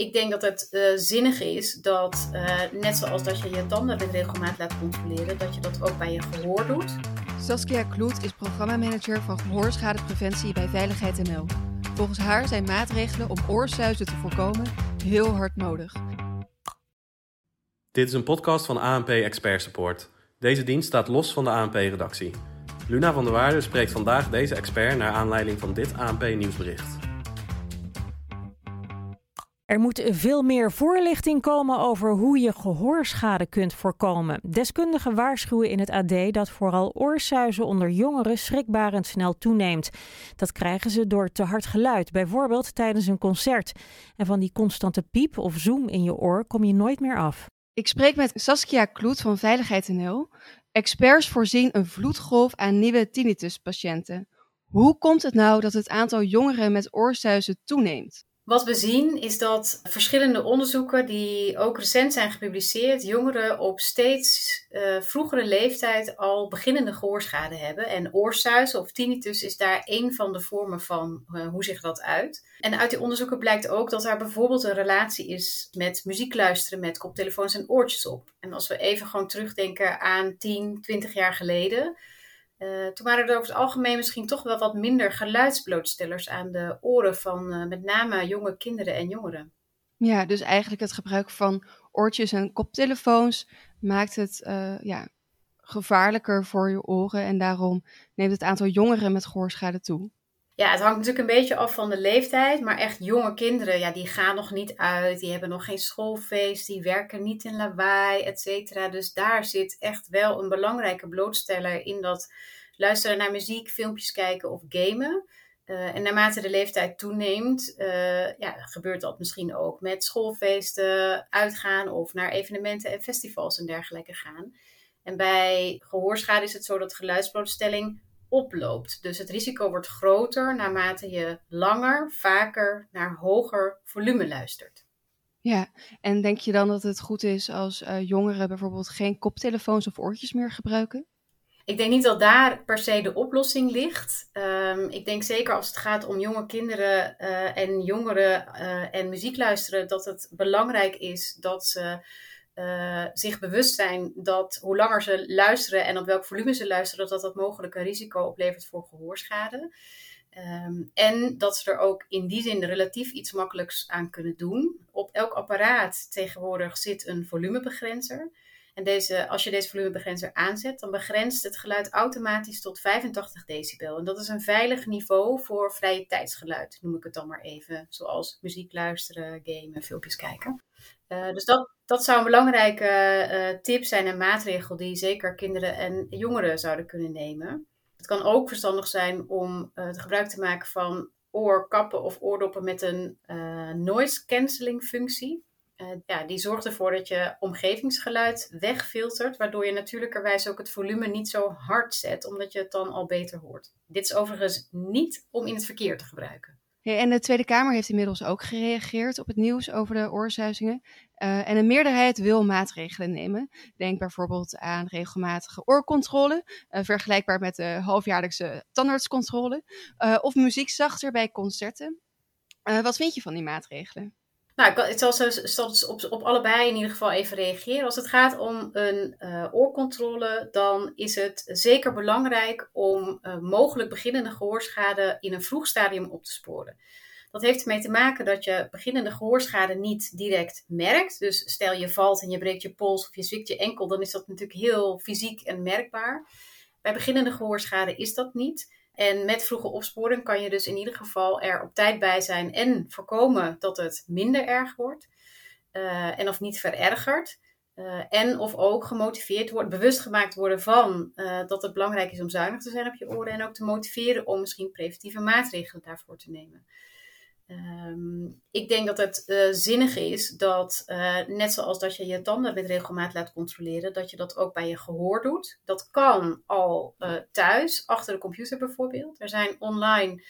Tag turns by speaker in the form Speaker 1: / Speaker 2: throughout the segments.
Speaker 1: Ik denk dat het uh, zinnig is dat, uh, net zoals dat je je tanden met regelmaat laat controleren, dat je dat ook bij je gehoor doet.
Speaker 2: Saskia Kloet is programmamanager van gehoorschadepreventie bij Veiligheid NL. Volgens haar zijn maatregelen om oorsuizen te voorkomen heel hard nodig.
Speaker 3: Dit is een podcast van ANP Expert Support. Deze dienst staat los van de ANP-redactie. Luna van der Waarde spreekt vandaag deze expert naar aanleiding van dit ANP-nieuwsbericht.
Speaker 4: Er moet veel meer voorlichting komen over hoe je gehoorschade kunt voorkomen. Deskundigen waarschuwen in het AD dat vooral oorsuizen onder jongeren schrikbarend snel toeneemt. Dat krijgen ze door te hard geluid, bijvoorbeeld tijdens een concert. En van die constante piep of zoom in je oor kom je nooit meer af.
Speaker 2: Ik spreek met Saskia Kloet van Veiligheid NL. Experts voorzien een vloedgolf aan nieuwe tinnituspatiënten. Hoe komt het nou dat het aantal jongeren met oorsuizen toeneemt?
Speaker 1: Wat we zien is dat verschillende onderzoeken die ook recent zijn gepubliceerd, jongeren op steeds uh, vroegere leeftijd al beginnende gehoorschade hebben. En oorsuis of tinnitus is daar een van de vormen van uh, hoe zich dat uit. En uit die onderzoeken blijkt ook dat er bijvoorbeeld een relatie is met muziek luisteren met koptelefoons en oortjes op. En als we even gewoon terugdenken aan 10, 20 jaar geleden uh, toen waren er over het algemeen misschien toch wel wat minder geluidsblootstellers aan de oren van uh, met name jonge kinderen en jongeren.
Speaker 2: Ja, dus eigenlijk het gebruik van oortjes en koptelefoons maakt het uh, ja, gevaarlijker voor je oren en daarom neemt het aantal jongeren met gehoorschade toe.
Speaker 1: Ja, het hangt natuurlijk een beetje af van de leeftijd, maar echt jonge kinderen, ja, die gaan nog niet uit, die hebben nog geen schoolfeest, die werken niet in lawaai, et cetera. Dus daar zit echt wel een belangrijke blootsteller in dat luisteren naar muziek, filmpjes kijken of gamen. Uh, en naarmate de leeftijd toeneemt, uh, ja, gebeurt dat misschien ook met schoolfeesten, uitgaan of naar evenementen en festivals en dergelijke gaan. En bij gehoorschade is het zo dat geluidsblootstelling oploopt. Dus het risico wordt groter naarmate je langer, vaker naar hoger volume luistert.
Speaker 2: Ja, en denk je dan dat het goed is als uh, jongeren bijvoorbeeld geen koptelefoons of oortjes meer gebruiken?
Speaker 1: Ik denk niet dat daar per se de oplossing ligt. Um, ik denk zeker als het gaat om jonge kinderen uh, en jongeren uh, en muziek luisteren, dat het belangrijk is dat ze uh, zich bewust zijn dat hoe langer ze luisteren en op welk volume ze luisteren, dat dat mogelijk een risico oplevert voor gehoorschade. Um, en dat ze er ook in die zin relatief iets makkelijks aan kunnen doen. Op elk apparaat tegenwoordig zit een volumebegrenzer. En deze, als je deze volumebegrenzer aanzet, dan begrenst het geluid automatisch tot 85 decibel. En dat is een veilig niveau voor vrije tijdsgeluid, noem ik het dan maar even. Zoals muziek luisteren, gamen, filmpjes kijken. Uh, dus dat, dat zou een belangrijke uh, tip zijn en maatregel die zeker kinderen en jongeren zouden kunnen nemen. Het kan ook verstandig zijn om uh, gebruik te maken van oorkappen of oordoppen met een noise cancelling functie. Ja, die zorgt ervoor dat je omgevingsgeluid wegfiltert, waardoor je natuurlijkerwijs ook het volume niet zo hard zet, omdat je het dan al beter hoort. Dit is overigens niet om in het verkeer te gebruiken.
Speaker 2: En de Tweede Kamer heeft inmiddels ook gereageerd op het nieuws over de oorzuizingen. Uh, en een meerderheid wil maatregelen nemen. Denk bijvoorbeeld aan regelmatige oorcontrole, uh, vergelijkbaar met de halfjaarlijkse tandartscontrole, uh, of muziek zachter bij concerten. wat vind je van die maatregelen?
Speaker 1: Nou, ik zal, zal op, op allebei in ieder geval even reageren. Als het gaat om een uh, oorcontrole, dan is het zeker belangrijk om uh, mogelijk beginnende gehoorschade in een vroeg stadium op te sporen. Dat heeft ermee te maken dat je beginnende gehoorschade niet direct merkt. Dus stel je valt en je breekt je pols of je zwikt je enkel, dan is dat natuurlijk heel fysiek en merkbaar. Bij beginnende gehoorschade is dat niet. En met vroege opsporing kan je dus in ieder geval er op tijd bij zijn en voorkomen dat het minder erg wordt uh, en of niet verergert. Uh, en of ook gemotiveerd wordt, bewust gemaakt worden van uh, dat het belangrijk is om zuinig te zijn op je oren en ook te motiveren om misschien preventieve maatregelen daarvoor te nemen. Um, ik denk dat het uh, zinnig is dat, uh, net zoals dat je je tanden met regelmaat laat controleren, dat je dat ook bij je gehoor doet. Dat kan al uh, thuis, achter de computer bijvoorbeeld. Er zijn online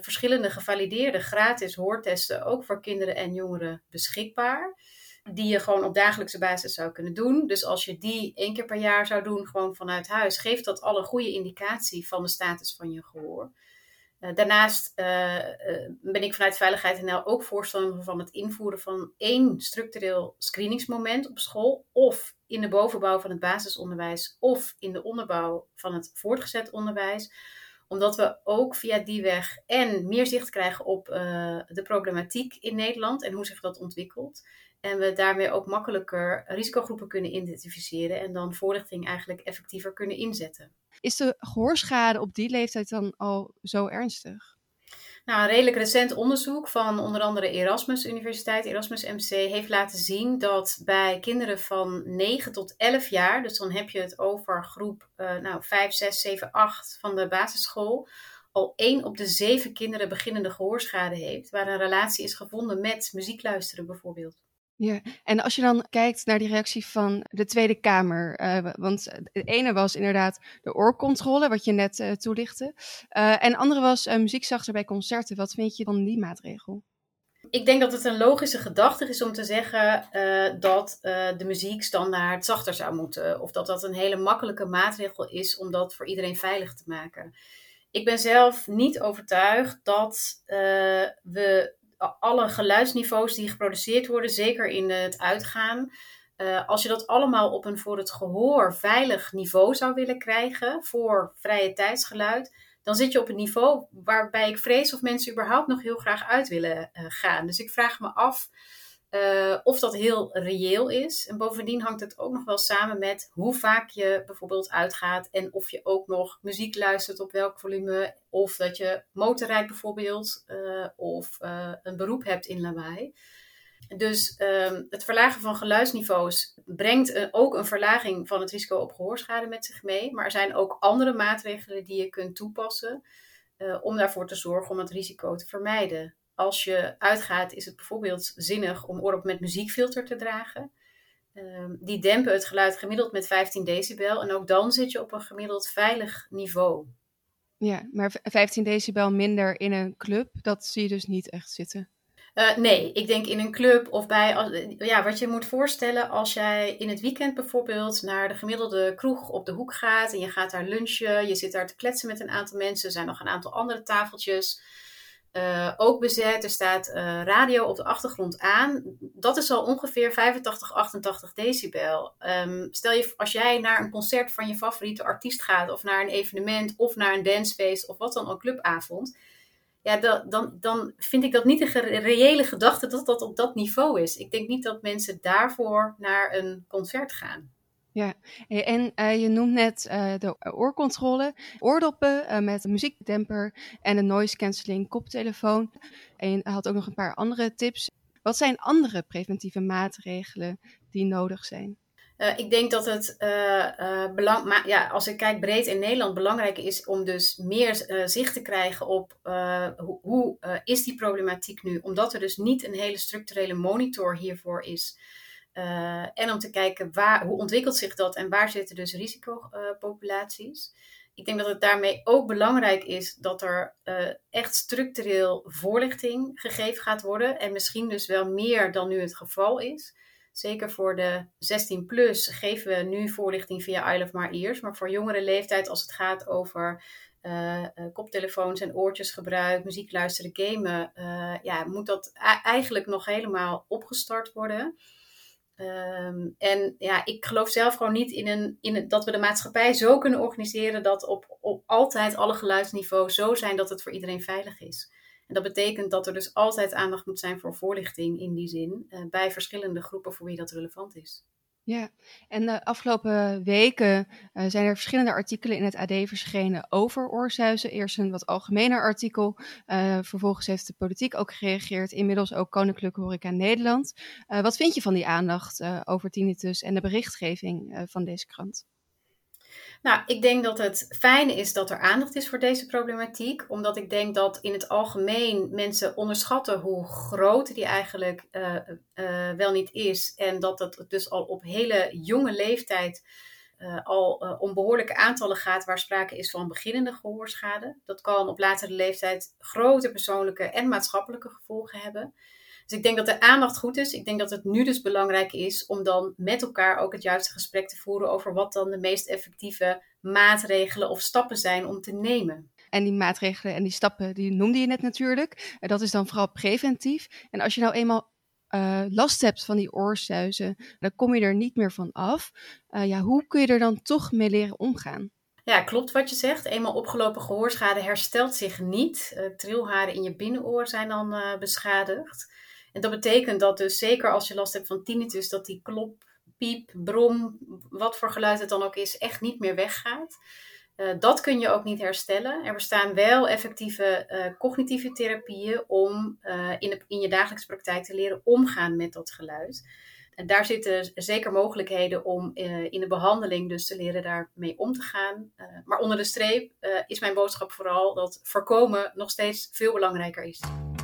Speaker 1: verschillende gevalideerde gratis hoortesten, ook voor kinderen en jongeren, beschikbaar. Die je gewoon op dagelijkse basis zou kunnen doen. Dus als je die één keer per jaar zou doen, gewoon vanuit huis, geeft dat alle goede indicatie van de status van je gehoor. Daarnaast ben ik vanuit Veiligheid NL ook voorstander van het invoeren van één structureel screeningsmoment op school of in de bovenbouw van het basisonderwijs of in de onderbouw van het voortgezet onderwijs omdat we ook via die weg en meer zicht krijgen op de problematiek in Nederland en hoe zich dat ontwikkelt. En we daarmee ook makkelijker risicogroepen kunnen identificeren en dan voorlichting eigenlijk effectiever kunnen inzetten.
Speaker 2: Is de gehoorschade op die leeftijd dan al zo ernstig?
Speaker 1: Nou, een redelijk recent onderzoek van onder andere Erasmus Universiteit, Erasmus MC, heeft laten zien dat bij kinderen van 9 tot 11 jaar, dus dan heb je het over groep uh, nou, 5, 6, 7, 8 van de basisschool, al 1 op de 7 kinderen beginnende gehoorschade heeft, waar een relatie is gevonden met muziek luisteren bijvoorbeeld.
Speaker 2: Ja, en als je dan kijkt naar die reactie van de Tweede Kamer, uh, want de ene was inderdaad de oorcontrole, wat je net uh, toelichtte, en de andere was muziekzachter bij concerten. Wat vind je van die maatregel?
Speaker 1: Ik denk dat het een logische gedachte is om te zeggen dat de muziek standaard zachter zou moeten, of dat dat een hele makkelijke maatregel is om dat voor iedereen veilig te maken. Ik ben zelf niet overtuigd dat we alle geluidsniveaus die geproduceerd worden, zeker in het uitgaan. Uh, als je dat allemaal op een voor het gehoor veilig niveau zou willen krijgen voor vrije tijdsgeluid, dan zit je op een niveau waarbij ik vrees of mensen überhaupt nog heel graag uit willen uh, gaan. Dus ik vraag me af uh, of dat heel reëel is. En bovendien hangt het ook nog wel samen met hoe vaak je bijvoorbeeld uitgaat en of je ook nog muziek luistert op welk volume. Of dat je motorrijdt bijvoorbeeld uh, of uh, een beroep hebt in lawaai. Dus um, het verlagen van geluidsniveaus brengt ook een verlaging van het risico op gehoorschade met zich mee. Maar er zijn ook andere maatregelen die je kunt toepassen om daarvoor te zorgen om het risico te vermijden als je uitgaat, is het bijvoorbeeld zinnig om oorop met muziekfilter te dragen. Um, die dempen het geluid gemiddeld met 15 decibel. En ook dan zit je op een gemiddeld veilig niveau.
Speaker 2: Ja, maar 15 decibel minder in een club, dat zie je dus niet echt zitten.
Speaker 1: Uh, nee, ik denk in een club of bij. Ja, wat je moet voorstellen als jij in het weekend bijvoorbeeld naar de gemiddelde kroeg op de hoek gaat. En je gaat daar lunchen, je zit daar te kletsen met een aantal mensen. Er zijn nog een aantal andere tafeltjes. Uh, ook bezet. Er staat uh, radio op de achtergrond aan. Dat is al ongeveer 85, 88 decibel. Um, stel je, als jij naar een concert van je favoriete artiest gaat, of naar een evenement, of naar een dancefeest, of wat dan ook, clubavond. Ja, dan, dan, dan vind ik dat niet een reële gedachte dat dat op dat niveau is. Ik denk niet dat mensen daarvoor naar een concert gaan.
Speaker 2: Ja, en uh, je noemt net uh, de oorcontrole, oordoppen uh, met muziekdemper en een noise cancelling koptelefoon. En je had ook nog een paar andere tips. Wat zijn andere preventieve maatregelen die nodig zijn?
Speaker 1: ik denk dat het belang, maar ja, als ik kijk breed in Nederland, belangrijk is om dus meer zicht te krijgen op hoe, hoe is die problematiek nu, omdat er dus niet een hele structurele monitor hiervoor is. Uh, en om te kijken waar, hoe ontwikkelt zich dat en waar zitten dus risicopopulaties. Ik denk dat het daarmee ook belangrijk is dat er uh, echt structureel voorlichting gegeven gaat worden. En misschien dus wel meer dan nu het geval is. Zeker voor de 16 plus geven we nu voorlichting via Isle of My Ears. Maar voor jongere leeftijd, als het gaat over uh, koptelefoons en oortjesgebruik, muziek luisteren, gamen, ja, moet dat eigenlijk nog helemaal opgestart worden. Um, en ja, ik geloof zelf gewoon niet in, een, in dat we de maatschappij zo kunnen organiseren dat op, op altijd alle geluidsniveaus zo zijn dat het voor iedereen veilig is. En dat betekent dat er dus altijd aandacht moet zijn voor voorlichting in die zin, uh, bij verschillende groepen voor wie dat relevant is.
Speaker 2: Ja, en de afgelopen weken uh, zijn er verschillende artikelen in het AD verschenen over oorzuizen. Eerst een wat algemener artikel, uh, vervolgens heeft de politiek ook gereageerd, inmiddels ook Koninklijke Horeca Nederland. Uh, wat vind je van die aandacht over tinnitus en de berichtgeving van deze krant?
Speaker 1: Nou, ik denk dat het fijn is dat er aandacht is voor deze problematiek, omdat ik denk dat in het algemeen mensen onderschatten hoe groot die eigenlijk uh, uh, wel niet is. En dat het dus al op hele jonge leeftijd uh, al om behoorlijke aantallen gaat waar sprake is van beginnende gehoorschade. Dat kan op latere leeftijd grote persoonlijke en maatschappelijke gevolgen hebben. Dus ik denk dat de aandacht goed is. Ik denk dat het nu dus belangrijk is om dan met elkaar ook het juiste gesprek te voeren over wat dan de meest effectieve maatregelen of stappen zijn om te nemen.
Speaker 2: En die maatregelen en die stappen, die noemde je net natuurlijk. dat is dan vooral preventief. En als je nou eenmaal uh, last hebt van die oorsuizen, dan kom je er niet meer van af. Uh, ja, hoe kun je er dan toch mee leren omgaan?
Speaker 1: Ja, klopt wat je zegt. Eenmaal opgelopen gehoorschade herstelt zich niet. Uh, trilharen in je binnenoor zijn dan beschadigd. En dat betekent dat dus zeker als je last hebt van tinnitus, dat die klop, piep, brom, wat voor geluid het dan ook is, echt niet meer weggaat. Uh, dat kun je ook niet herstellen. Er bestaan wel effectieve uh, cognitieve therapieën om uh, in, in je dagelijkse praktijk te leren omgaan met dat geluid. En daar zitten zeker mogelijkheden om in de behandeling dus te leren daarmee om te gaan. maar onder de streep is mijn boodschap vooral dat voorkomen nog steeds veel belangrijker is.